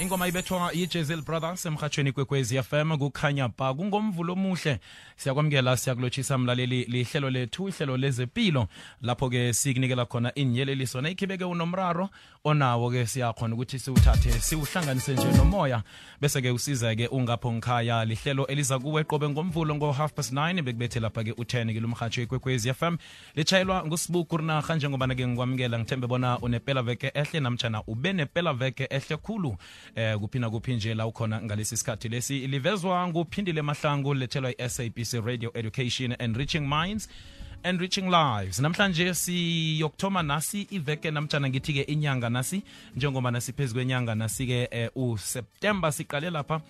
ingoma ibethwa yi-jezil brothers emhatshweni kwekwezi fm kukhanya ba kungomvulo omuhle siyakwamukela siyakulotshisa mlaleli lihlelo lethu ihlelo lezempilo lapho-ke sikunikela khona inyeleliso nayikhibeke unomraro onawo-ke siyakhona ukuthi siwuthathe siwuhlanganise nje nomoya. Bese-ke usize-ke ungapho ngikhaya lihlelo eliza kuwe qobe ngomvulo ngo-half past 9 bekubethe lapha-ke u-10 ke lumhatsho ikwekwezi fm litshayelwa ngusibuku rinarha njengoba-ke ngikwamukela ngithembe bona unepela veke ehle namtshana ube nepela veke ehle khulu eh kuphi nakuphi nje la ukhona ngalesi sikhathi lesi. Livezwa nguphindile mahlangu lethelwa i-sabc radio education enriching minds enriching lives. Namhlanje siyokuthoma nasi iveke namtshana ngithi-ke inyanga nasi. Njengoba nasiphezu kwenyanga nasi-ke eh, useptemba siqale lapha.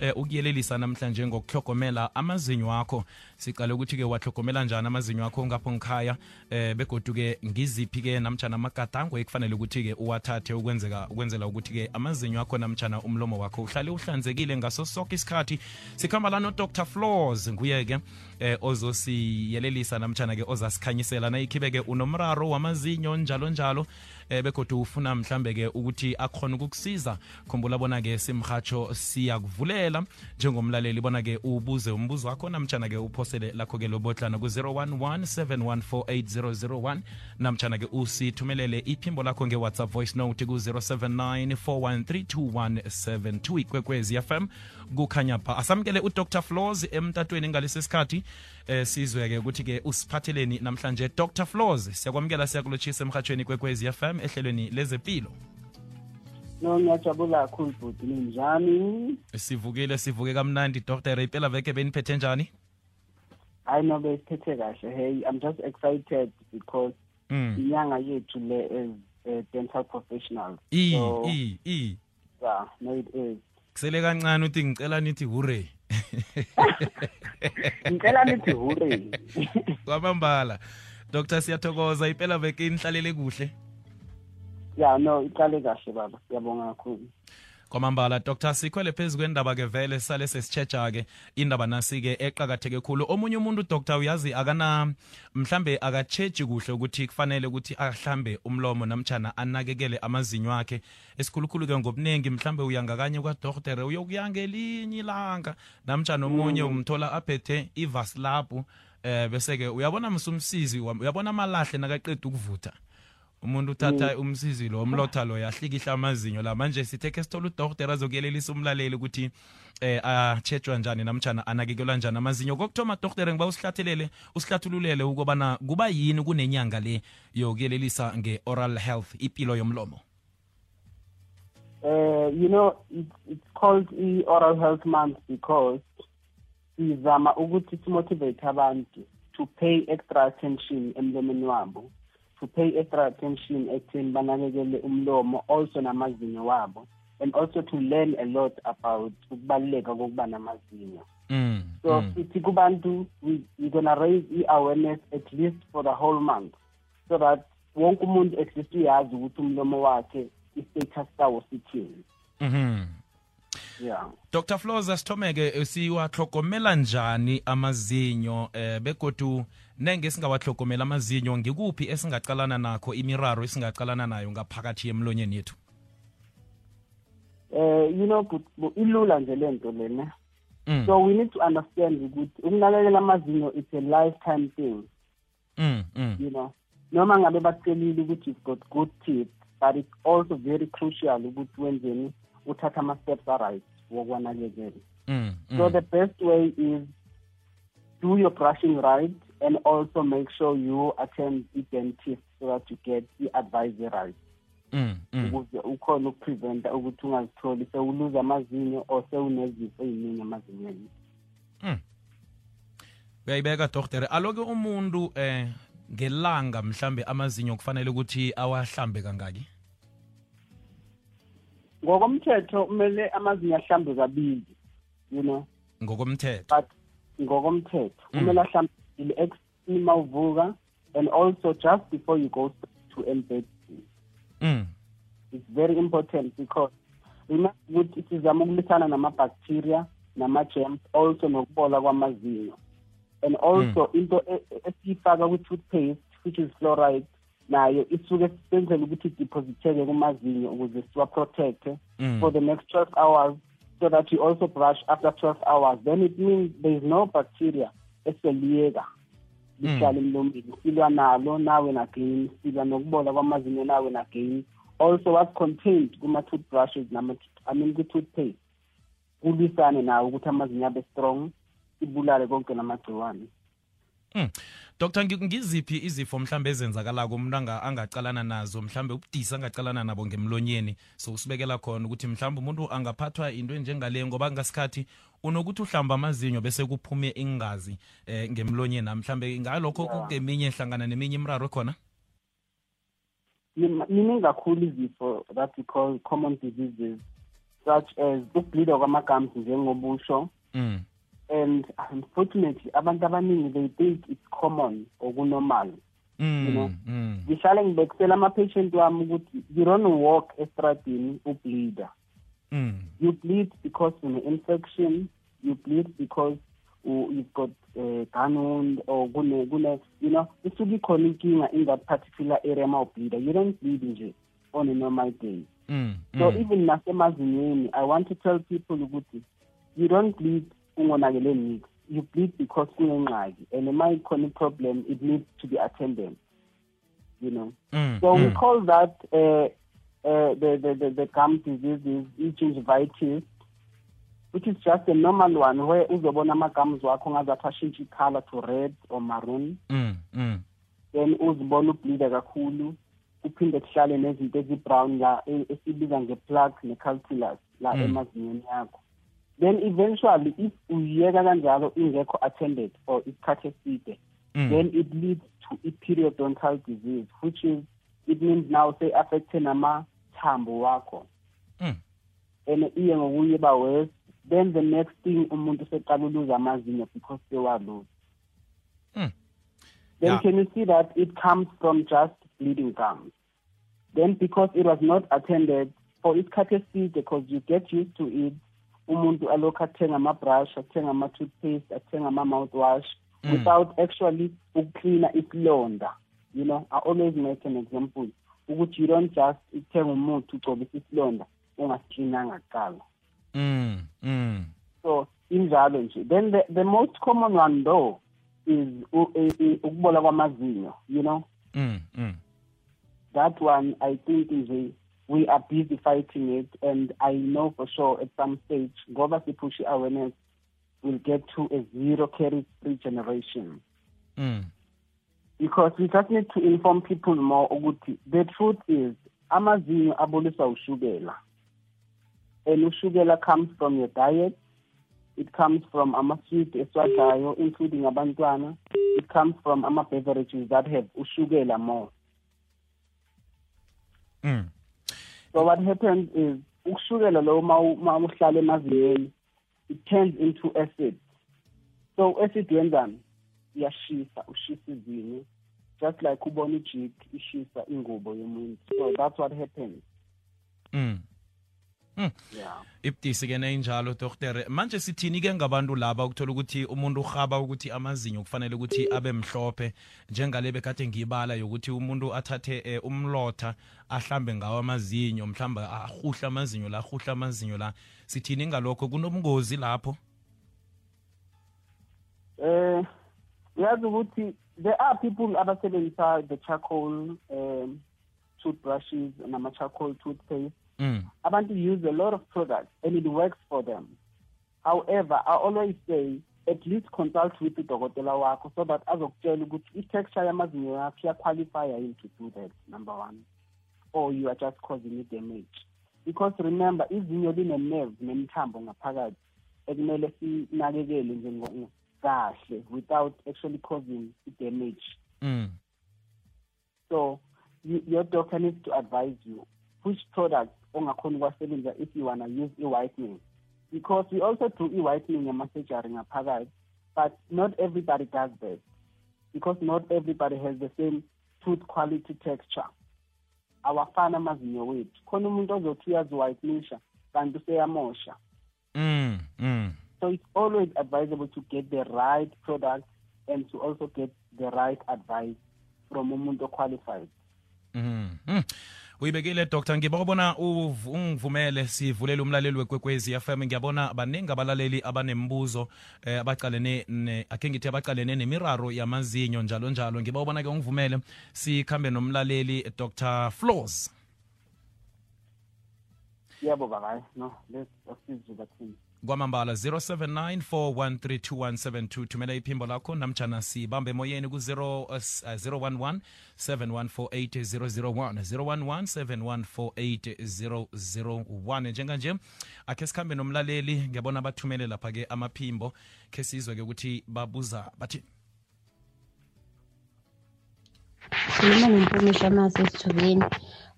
eh, ukuyelelisa namhlanje ngokuhlokomela amazinyo akho siqale ukuthi ke wahlokomela njani amazinyo akho ngapho ngikhaya eh begoduke ngiziphi ke namjana amagadango ekufanele ukuthi ke uwathathe ukwenzeka ukwenzela ukuthi ke amazinyo akho namjana umlomo wakho uhlale uhlanzekile ngaso sonke isikhathi. Sikhamba la no Dr Floors nguye ke eh, ozosiyelelisa namjana-ke ozasikhanyisela. Nayikhibe ke unomraro wamazinyo njalo njalo eh ufuna mhlambe-ke ukuthi akhona ukukusiza. Khumbula bona-ke simhatsho siyakuvulela. Njengomlaleli bona-ke ubuze umbuzo wakho namtshana-ke uphosele lakho-ke lobotlana ku-011 7148001 namtshana-ke usithumelele iphimbo lakho nge-whatsapp voice note ku-079 4132172 ikwekwezi fm kukhanya pha. Asamukele udr. Flaws emtatweni ngalesi sikhathi eh sizwe-ke ukuthi-ke usiphatheleni namhlanje. Dr. Flaws siyakwamukela siyakulotshisa emhatshweni kwekwezi fm ehlelweni lezempilo no ngiyajabula kakhulu bhuti ninjani? Sivukile sivuke kamnandi dr impela veke beniphethe njani? Hayi no besiphethe kahle. Hey i'm just excited because mm. inyanga yethu le as uh, dental professionals. So- e, e. yeah no it is kusele kancane uthi ngicela nithi hure ngicela nithi hure kwamambala dr siyathokoza. Impela veke inihlalele kuhle. Yeah no iqale kahle baba. Siyabonga kakhulu. Kwamambala dr. Sikhwele phezu kwendaba-ke vele sale sesitshetsha-ke indaba nasi-ke eqakatheke khulu. Omunye umuntu dr. Uyazi akana mhlambe akatshetshi kuhle ukuthi kufanele ukuthi ahlambe umlomo namtshana anakekele amazinyo akhe. Esikhulukhulu-ke ngobuningi mhlambe uyangakanye kwadoktere uyokuya ngelinye ilanga. Namtshana omunye umthola aphethe ivasilabhu eh bese-ke uyabona msumsizi uyabona amalahle nakaqeda ukuvutha. Umuntu uthatha umsizi lo umlotha lo yahlikihla amazinyo la. Manje sithe ke sithola udokotela azokuyelelisa umlaleli ukuthi eh atshejwa njani namtshana anakekelwa njani amazinyo. Kokuthoma dokotela ngiba usihlathelele usihlathululele ukubana kuba yini kunenyanga le yokuyelelisa nge-oral health impilo yomlomo? Uh, you know it's, it's called i-oral health month because sizama ukuthi simotivate abantu to pay extra attention emlomeni wabo. To pay extra attention ekutheni banakekele umlomo also namazinyo wabo and also to learn a lot about ukubaluleka kokuba namazinyo mm, so mm. sithi kubantu we- we're gonna raise i-awareness at least for the whole month so that wonke umuntu at least uyazi ukuthi umlomo wakhe i-status sawo sithini Mhm. yeah Dr Floza Sithomeke siwahlogomela njani amazinyo eh begodu nenge singawahlogomela amazinyo ngikuphi esingaqalana nakho imiraro esingaqalana nayo ngaphakathi emlonyeni yethu eh you know ilula nje lento lena mm. so we need to understand ukuthi ukunakekela amazinyo it's a lifetime thing mm, mm. you know noma ngabe bakutshelile ukuthi you've got good teeth but it's also very crucial ukuthi wenzeni uthatha ama-steps aright wokwanakekela Mm, so mm. the best way is do your brushing right and also make sure you attend the dentist so that you get the advice right mm, mm. ukuze ukhona ukupreventa ukuthi ungazitholi sewuluza amazinyo or sewunezifo ey'ningi emazinyweni. Uyayibeka doktere aloke umuntu eh ngelanga mhlambe amazinyo kufanele ukuthi awahlambe kangaki? Ngokomthetho kumele amazinyo ahlambe kabili you know. Ngokomthetho. But ngokomthetho kumele ahlambile ekuseni uma uvuka and also just before you go to embed mm. it's very important because remember ukuthi sizama ukulwisana nama-bacteria nama-germs also nokubola kwamazinyo and also into e- e- esiyifaka kwi-toothpaste which is fluoride nayo isuke senzela ukuthi idepositeke kumazinyo ukuze siwa-protecte Mm. for the next 12 hours so that you also brush after 12 hours then it means there is no bacteria eseliyeka lihlala emlomeni silwa nalo nawe nagain. Silwa nokubola kwamazinyo nawe nagain. Also what's contained kuma-toothbrushes nama i mean kwi-toothpaste kulwisane nawo ukuthi amazinyo abe strong ibulale konke namagciwane. Mm. Dr ngi- ngiziphi izifo mhlambe ezenzakalako umuntu anga- angacalana nazo mhlambe ubudisi angacalana nabo ngemlonyeni? So usibekela khona ukuthi mhlambe umuntu angaphathwa into enjengale ngoba ngasikhathi unokuthi uhlamba amazinyo bese kuphume ingazi eh, ngemlonyeni mhlambe ngalokho Yeah. kukeminye hlangana neminye imraro khona Nim- miningi kakhulu izifo that we call common diseases such as ukubleeda kwamagams njengobusho. Mm. And unfortunately abantu abaningi they think it's common or kunormal Mm. You know, mm. ngihlale ngibekisela ama-patient wami ukuthi you don't walk estradini ubleeda Mm. you bleed because une-infection you bleed because you've got uh, gun wound or kune kune you know isuke ikhona inkinga in that particular area ma ubleeda you don't bleed nje on a normal day Mm. so mm. even nasemazinyweni i want to tell people ukuthi you don't bleed ungonakele nix you bleed because kunengxaki and uma ikhona i-problem it needs to be attended you know Mm. so we mm. call that uh, uh, the, the, the, the gum diseases, gingivitis, which is just a normal one where uzobona ama-gums wakho ngazathi ashintshe i-color to red or maroon Mm. Mm. then uzibona ubleede kakhulu kuphinde kuhlale nezinto ezi-brown la esibiza nge-plaque ne-calculus la Mm. emazinyweni yakho then eventually if uyiyeka kanjalo ingekho attended or isikhathi eside Mm. then it leads to i-periodontal disease which is it means now say affecte namathambo wakho Mm. and iye ngokuye ba worse then the next thing umuntu seqala uluza amazinyo because sewaluza Mm. then Yeah. can you see that it comes from just bleeding gums then because it was not attended for isikhathi eside because you get used to it umuntu alokhu athenga ama-brush athenga ama-toothpaste athenga ama-mouthwash Mm. without actually ukucleana isilonda you know i always make an example ukuthi you don't just uthenga umuthi ugcobisa isilonda ungasiklinanga kuqala Mm. Mm. so injalo nje then the, the most common one though is u- i- i- ukubola kwamazinyo you know Mm. Mm. that one i think nje we are busy fighting it and i know for sure at some stage ngoba sipush awareness we'll get to a zero caries free generation Mm. because we just need to inform people more ukuthi the truth is amazinyo aboliswa ushukela and ushukela comes from your diet it comes from ama-sweet esiwadlayo including abantwana it comes from ama-beverages that have ushukela more Mm. So what happens is ushukela lo uma uma uhlala emazinyeni it turns into acid. So acid wenzani iyashisa ushisa izinyo just like ubona ijik ishisa ingubo yomuntu. So that's what happens. Mm. Yeah. Ibudisi ke nayinjalo doktere manje sithini ke ngabantu laba ukuthola ukuthi umuntu urhaba ukuthi amazinyo kufanele ukuthi abe mhlophe njengale bekade ngibala yokuthi umuntu athathe eh, umlotha ahlambe ngawo amazinyo mhlawumbe ahuhle amazinyo la ahuhle amazinyo la. Sithini ngalokho? Kunobungozi lapho? Eh uyazi ukuthi there are people abasebenzisa the charcoal um toothbrushes nama-charcoal toothpaste. Mm. abantu use a lot of products and it works for them however i always say at least consult with udokotela wakho so that azokutshela ukuthi i-texture yamazinyo yakho iyaqualifya yini to do that number one or you are just causing i-damage because remember izinyo line-nerve nemithambo ngaphakathi ekumele sinakekele nje kahle without actually causing i-damage Mm. so you, your doctor needs to advise you which product ongakhona ukuwasebenzisa if you wanna use i-whitening because we also do i-whitening yama-surgery ngaphakathi but not everybody does that because not everybody has the same tooth quality texture awafani amazinyo wethu khona umuntu ozothi uyazi-whitenisha kanti useyamosha Mm. Mm. so it's always advisable to get the right product and to also get the right advice from umuntu qualified Mhm. Uyibekile Dr. ngibona ungivumele sivulele umlaleli wekwekwezi FM ngiyabona baningi abalaleli abanembuzo eh, abaqalene ne ake ngithi abacalene nemiraro yamazinyo njalo njalo ngiba ubona ke ungivumele sikhambe nomlaleli Dr. Floors. yabo bangayi no let's asizwe bathini. Kwamambala 0794132172 thumela iphimbo lakho namjana sibambe emoyeni ku-011 7148001 011 7148001 njenganje akhe sikhambe nomlaleli ngiyabona bathumele lapha-ke amaphimbo. Khe sizwe-ke ukuthi babuza bathi khuluma nompumisha amase esithubeni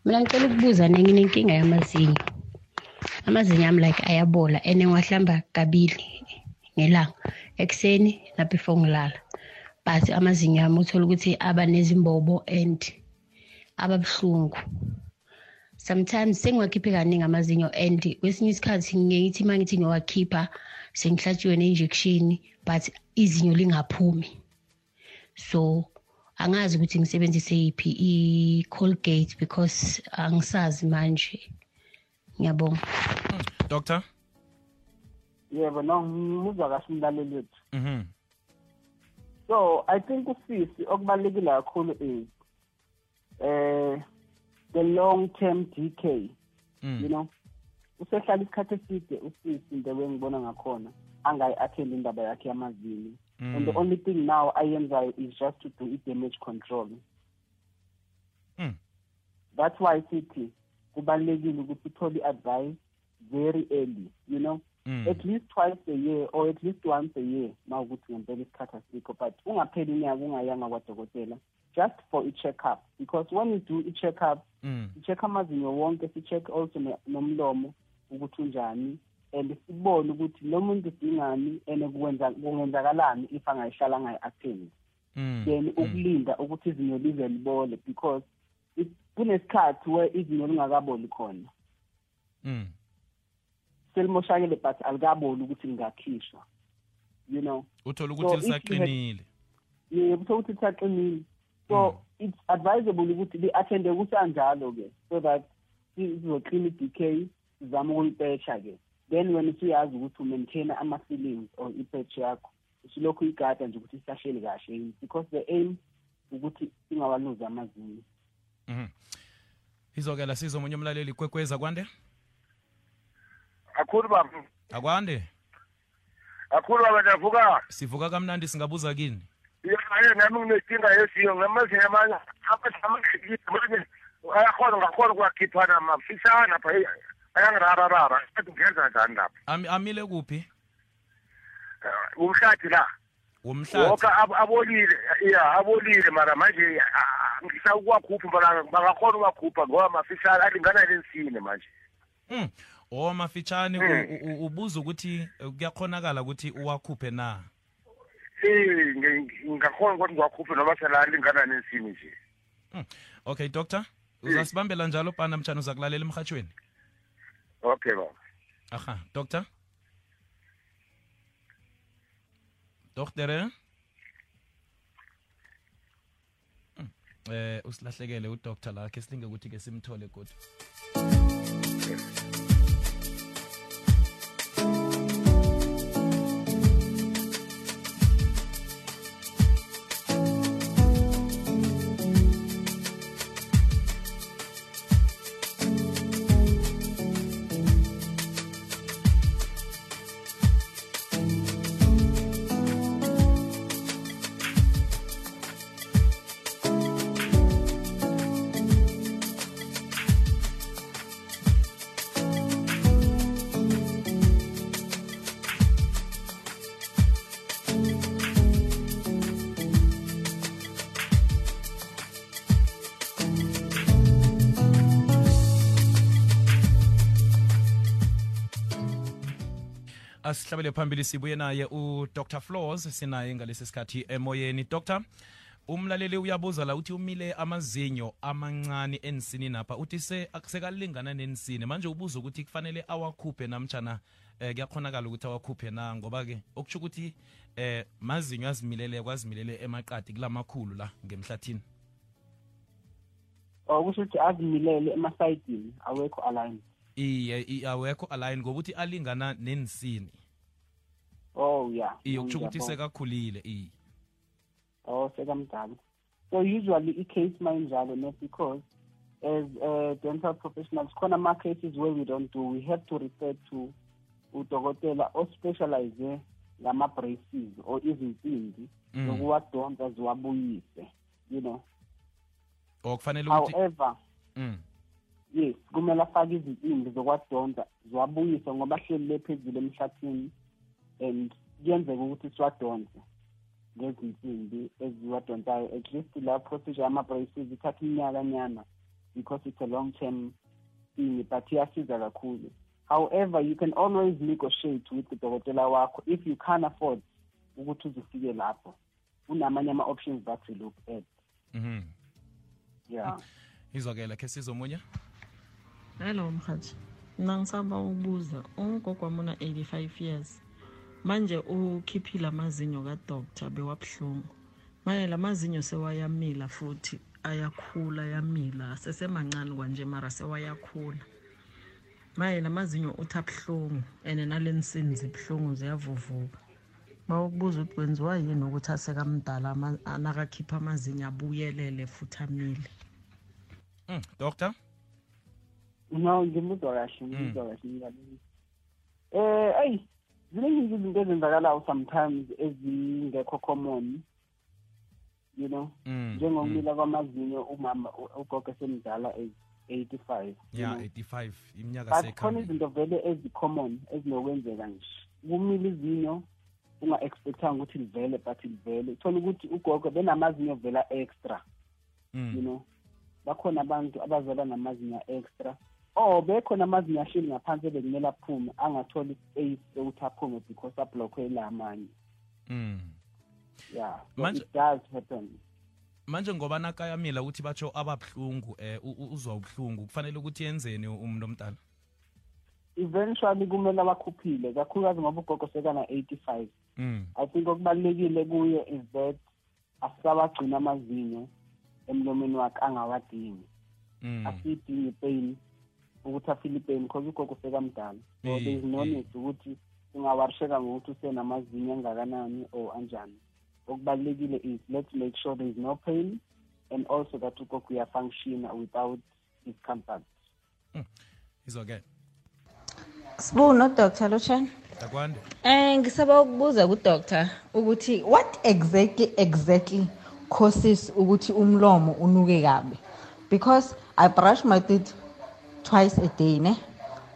mina ngicela ukubuza nenginenkinga yamazinyo amazinyo ami like ayabola and ngiwahlamba kabili ngelanga ekuseni na-before ngilala. But amazinyo ami uthola ukuthi aba nezimbobo and aba buhlungu. Sometimes sengiwakhiphe kaningi amazinyo and kwesinye isikhathi ngithi uma ngithi ngiyowakhipha sengihlatshiwe ne-injection but izinyo lingaphumi. So angazi ukuthi ngisebenzise yiphi i-colgate because angisazi manje. Ngiyabonga. Doctor? Yebo no ngimuzwa kahle umlaleli wethu. Mhm so i think usisi okubalulekile kakhulu is eh the long term decay mm. you know? Usehlala isikhathi eside usisi into engibona ngakhona angayi-athenda indaba yakhe yamazinyo mm. and the only thing now ayenzayo is just to do i-damage control. Mm. that's why sithi kubalulekile ukuthi uthole i-advice very early you know Mm. at least twice a year or at least once a year ma ukuthi ngempela isikhathi asikho but ungapheli inyaka ungayanga kwadokotela just for i-check up because when you do i-check up Mm. si-check amazinyo wonke si-check also ne- nomlomo ukuthi unjani and sibone ukuthi lo muntu udingani and kwenza kungenzakalani if angayihlala angayi-attend Mm. then ukulinda ukuthi izinyo lize libole because it- kunesikhathi where izinyo lingakaboli khona. Mm. selimoshakele but alikaboli ukuthi lingakhishwa you know? Uthola ukuthi lisaqinile. Yebo uthola ukuthi lisaqinile. So it's advisable ukuthi li-attende kusanjalo-ke so that sizoklina i-decay sizame ukuyipetsha-ke then wena usuyazi ukuthi umaintaina ama-feelings or ipetch yakho. Usulokhu uyigada nje ukuthi isahleli kahle. Because the aim ukuthi singawaluzi amazinyo. Mhm. izokela sizo munye umlaleli kwekweza kwande? Akhulu baba akwande? Akhulu baba ndavuka sivuka kamnandi singabuza kini. Yaye nami nginenkinga yesiyo ngamazinye amanye amanye ayakhona ngakhona ukuwakhiphana mafishana pha ayangirararara athi ngenza njani lapha Ami, amile kuphi Eh, umhlathi la womhlathi ab- abolile ya abolile mara manje ngisa ukuwakhupha mara bangakhona ukuwakhupha ngoba mafishana alingana lensine manje. Mm. o mafitshane Mm. u- u- ubuza ukuthi eh, kuyakhonakala ukuthi uwakhuphe na? Eh, ngingakhona ukuthi ngiwakhuphe noma sela alingana nensini nje. Mm. okay doctor uzasibambela njalo pana mtshana uza kulalela emhatshweni okay baba. Aha doctor? Doktere Mm. eh usilahlekele udoctor la ke silinge ukuthi ke simthole kodwa asihlabele phambili sibuye naye udr. Floors sinaye ngalesi sikhathi emoyeni. Dr umlaleli uyabuza la uthi umile amazinyo amancane ensini napha. Uthi se akusekalingana nensini. Manje ubuza ukuthi kufanele awakhuphe namtshana eh kuyakhonakala ukuthi awakhuphe na? Ngoba-ke okusho ukuthi eh mazinyo azimilele kwazimilele emaqadi kulamakhulu la ngemhlathini. Or kusho ukuthi azimilele emasayidini awekho aligned. Iye i- awekho align ngokuthi alingana nensini. Oh yeah iye ukuthi sekakhulile iye oh sekamdala. So usually i-case mayinjalo not because as uh, dental professionals khona ama-cases where we don't do we have to refer to udokotela ospecialize ngama-braces or izinsimbi Mm. zokuwadonsa ziwabuyise you know. Or kufanele ukuthi however mm. yes kumele afake izinsimbi zokwadonsa ziwabuyise ngoba hleli lephezulu emhlathini and kuyenzeka ukuthi siwadonse ngezinsimbi eziwadonsayo. At least la procedure ama-braces ithatha iminyakanyana because it's a long term thing but iyasiza kakhulu. However you can always negotiate with udokotela wakho if you can't afford ukuthi uzifike lapho. Kunamanye ama-options that we look at. Mhm. Yeah. Izwakela khe sizomunye hello mhathi mna ngisaba ukubuza ugogo wami una-85 years manje ukhiphile amazinyo kadoktar bewabuhlungu. Manje la mazinyo sewayamila futhi ayakhula ayamila sesemancane kwanje mara sewayakhula. Manje la mazinyo uthi abuhlungu and nale nsini zibuhlungu ziyavuvuka. Ma ukubuza ukuthi kwenziwa yini ukuthi asekamdala ama- nakakhipha amazinyo abuyelele futhi amile? Mm. doctor no ngimuzwa kahle ngimuzwa kahle. Ngilaleli eh ayi ziningi izinto ezenzakalayo sometimes ezingekho common you know Mm, mm. njengokumila kwamazinyo umama u- ugogo esemdala is 85 you ya know. 85 iminyaka but khona sekhambile izinto vele ezi-common ezinokwenzeka nje kumila izinyo unga-expectanga ukuthi livele but livele thola ukuthi ugogo benamazinyo vela extra you mm. know bakhona abantu abazala namazinyo extra or bekhona amazinyo ahleli ngaphansi ebekumele aphume angatholi ispace yokuthi aphume because ablokhwe la amanye mm. yeah so Manje- it does happen manje ngoba nakayamila ukuthi batsho ababuhlungu eh uzwa ubuhlungu kufanele ukuthi yenzeni umuntu omdala eventually kumele abakhuphile kakhulukazi ngoba ugogo sekana-85 mm. i think okubalulekile kuye is that asabagcina amazinyo emlomeni wakhe angawadingi Mm. asiyidingi ipain ukuthi afile ipain because ugogo sekamdala so Eh, there is no eh. need ukuthi ungawarisheka ngokuthi usenamazinyo angakanani or anjani okubalulekile is let's make sure there is no pain and also that ugogo uyafunctiona without discomfort izwakele Sibuno Dr. Luchana. takwande Eh ngisaba ukubuza ku doctor ukuthi what exactly exactly causes ukuthi umlomo unuke kabi because I brush my teeth twice a day ne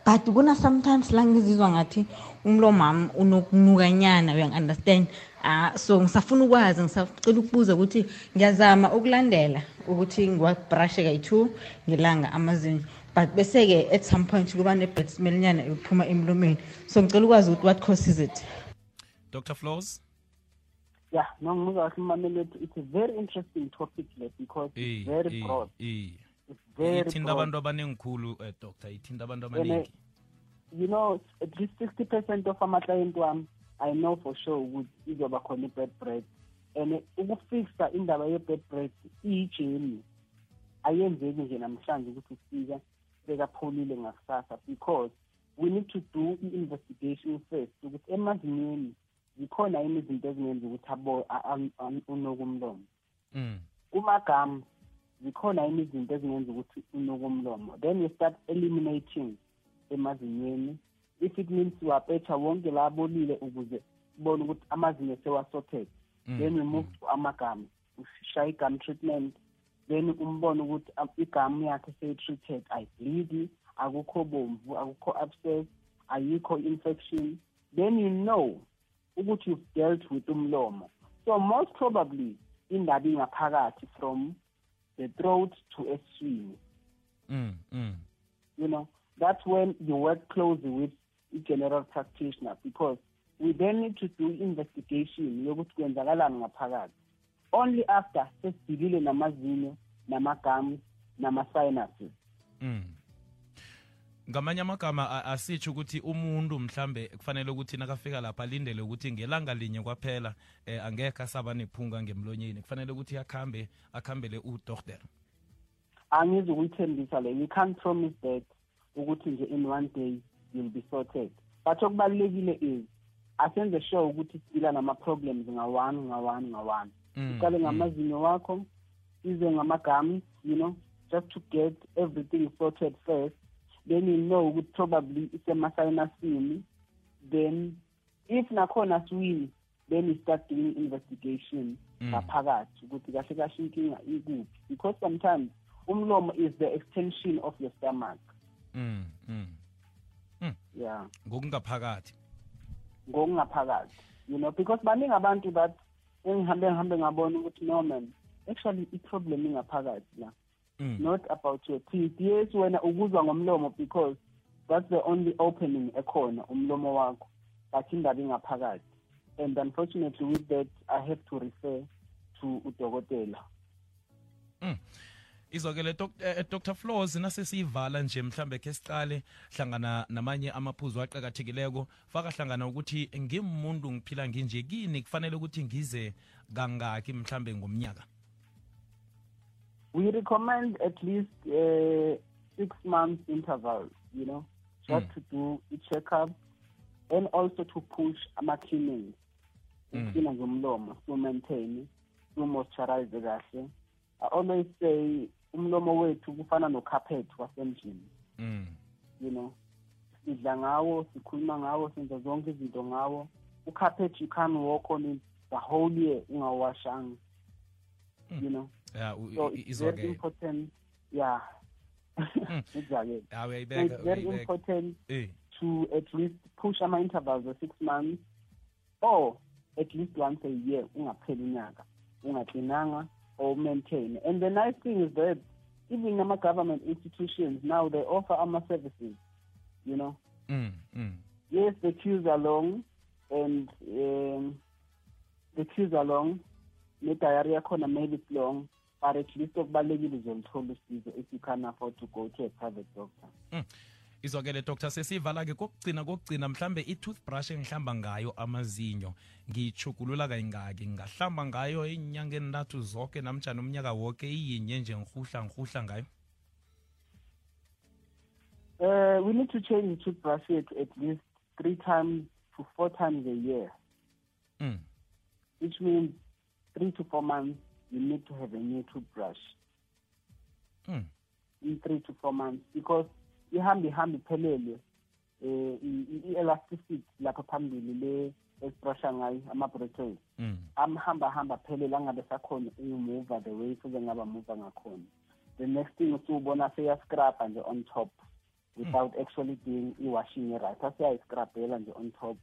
but kuna sometimes la ngizizwa ngathi umlomo wami unokunuka nyana you understand ah so ngisafuna ukwazi ngisacela ukubuza ukuthi ngiyazama ukulandela ukuthi ngiwabrushe kayi-two ngilanga amazinyo but bese-ke at some point kuba ne-bad smell nyana ephuma emlomeni so ngicela ukwazi ukuthi what causes it dr flows yeah no ngimuzwa kahle umameli wethu it's a very interesting topic le because Eh, it's very eh, broad eh. Ithinta abantu abanengikhulu eh, doctor ithinta abantu abaningi you know at least 60 percent of ama-client wami i know for sure ukuthi izoba khona i-bad bread and ukufixa indaba ye-bad bread iyijeni ayenzeki nje namhlanje ukuthi ufika sekapholile ngakusasa because we need to do i-investigation first ukuthi emazinyeni zikhona yini izinto ezingenza ukuthi unokumlomo mm. kumagama zikhona yini izinto ezingenza ukuthi unokumlomo then you start eliminating emazinyweni. If it means wapetsha wonke la abolile ukuze ubone ukuthi amazinyo sewasorted Mm, then we move to amagama ushaya igum treatment. Then umbone ukuthi am- igamu yakhe seyi-treated ayibleedi akukho bomvu akukho abscess ayikho infection. Then you know ukuthi you've dealt with umlomo. So most probably indaba ingaphakathi from the throat to eswini mm, mm. you know that's when you work closely with a general practitioner because we then need to do investigation yokuthi kwenzakalani ngaphakathi only after sesidilile namazinyo namagamu nama-sinuses Mm. Ngamanye amagama asitsho ukuthi umuntu mhlambe kufanele ukuthi nakafika lapha alindele ukuthi ngelanga linye kwaphela eh, angekho asaba nephunga ngemlonyeni. Kufanele ukuthi akhambe akhambele udokotela angizukuyithembisa le. You can't promise that ukuthi nje in one day you'll be sorted. But okubalulekile is asenze sure ukuthi sila nama-problems nga-one nga-one nga-one. Mm, uqale mm. ngamazinyo wakho ize ngama-gums you know just to get everything sorted first then you know ukuthi probably isema-sinusini then if nakhona siwini then you start doing investigation Mm. ngaphakathi ukuthi kahle kahle inkinga ikuphi. Because sometimes umlomo is the extension of your stomach. Mm, mm. yeah. Ngokungaphakathi. Ngokungaphakathi you know because baningi abantu that engihambe ngihambe ngabona ukuthi no man actually i-problem ingaphakathi la. Mm. not about your teeth. Yes wena ukuzwa ngomlomo because that's the only opening ekhona umlomo wakho. But indaba ingaphakathi and unfortunately with that i have to refer to udokotela izokele Dok- eh, dr. Floors nasesiyivala nje mhlambe ke siqale hlangana namanye amaphuzu aqakathekileko. Faka hlangana ukuthi ngimuntu ngiphila nginje kini kufanele ukuthi ngize kangaki mhlambe ngomnyaka. We recommend at least uh, six months interval you know just Mm. to do a checkup and also to push ama-cleanings Mm. uklina nje umlomo siwu-maintain siwu-moisturize kahle. I always say umlomo wethu kufana no-carpet wasemjini mm. you know sidla ngawo sikhuluma ngawo senza zonke izinto ngawo. Ucarpet you can walk on it the whole year ungawashanga. You know so it's very important yeah. Exactly. Ah, so it's very important eh. to at least push ama-intervals of six months or at least once a year ungapheli unyaka ungaqinanga or maintain. And the nice thing is that even ama-government institutions now they offer ama-services you know. Mm, mm. yes the queues are long and um, the queues are long ne-diary yakhona maybe it's long but at least okubalulekile uzolithola usizo if you can afford to go to a private doctor. Izwakele dr sesivala-ke kokugcina kokugcina mhlambe i-toothbrush engihlamba ngayo amazinyo ngiyithugulula kayingaki ngingahlamba ngayo inyanga entathu zonke namjani umnyaka woke iyinye nje ngihuhla ngihuhla ngayo? Uh, we need to change the toothbrush yethu at least three times to four times a year, mm. which means three to four months you need to have a new toothbrush Mm. in three to four months because ihambe ihambe iphelele i- i-elasticity lapha phambili le esibrusha ngayo ama-bristles Mm. amhamba hamba aphelele angabe sakhona umuva the way fuze ngaba muva ngakhona the next thing usuwubona seyascraba nje on top without actually doing i-washing right asiyayiscrabhela nje on top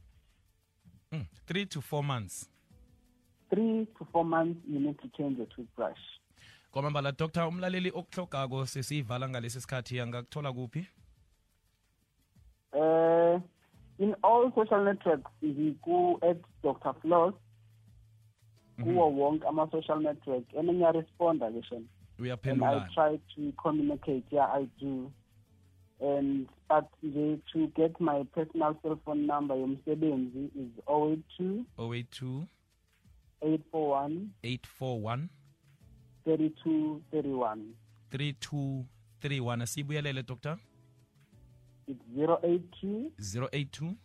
Mm. three to four months three to four months you need to change your toothbrush. Kwamambala dr umlaleli okuhlogako sesiyivala ngalesi sikhathi angakuthola kuphi? Uh in all social networks ngiku at dr floss kuwo wonke ama-social network. And ngiyaresponda ke shona and I try to communicate. Yeah, I do. And but the, to get my personal cell phone number, yomsebenzi is 082 082 841 841 3231. 3231 doctor dr It's 082 082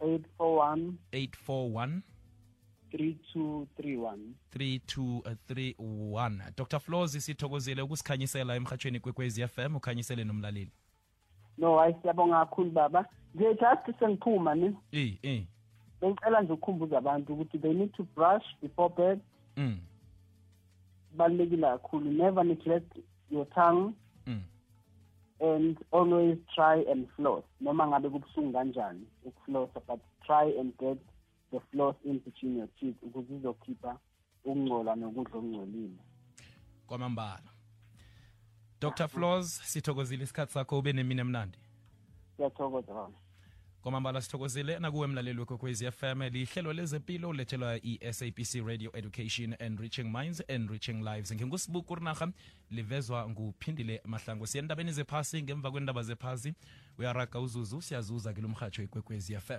841 841 3231. 3231 dr flows sithokozile ukusikhanyisela emhatshweni kwekwezi fm ukhanyisele nomlaleli No, hayi siyabonga kakhulu baba. Nje just sengiphuma ne. eh eh Bengicela nje ukukhumbuza abantu ukuthi they need to brush before bed. mm. Balekile kakhulu. Never neglect your tongue. mm. And always try and floss. Noma ngabe kubusungu kanjani ukuflosa but try and get the floss in between your teeth ukuze izokhipha ukungcola nokudla okungcolile. Kwamambala. Dr floss sithokozile isikhathi sakho ube nemini emnandi. Siyathokoza baba kwamambala sithokozile nakuwe mlaleli wekwekwezi fm lihlelo lezempilo ulethelwa i-sabc radio education and reaching minds and reaching lives. Ngingusibuku rinarha livezwa nguphindile mahlango siya endabeni zephasi ngemva kwendaba zephasi uyaraga uzuzu siyazuza ke lo mhatsho ikwekwezi fm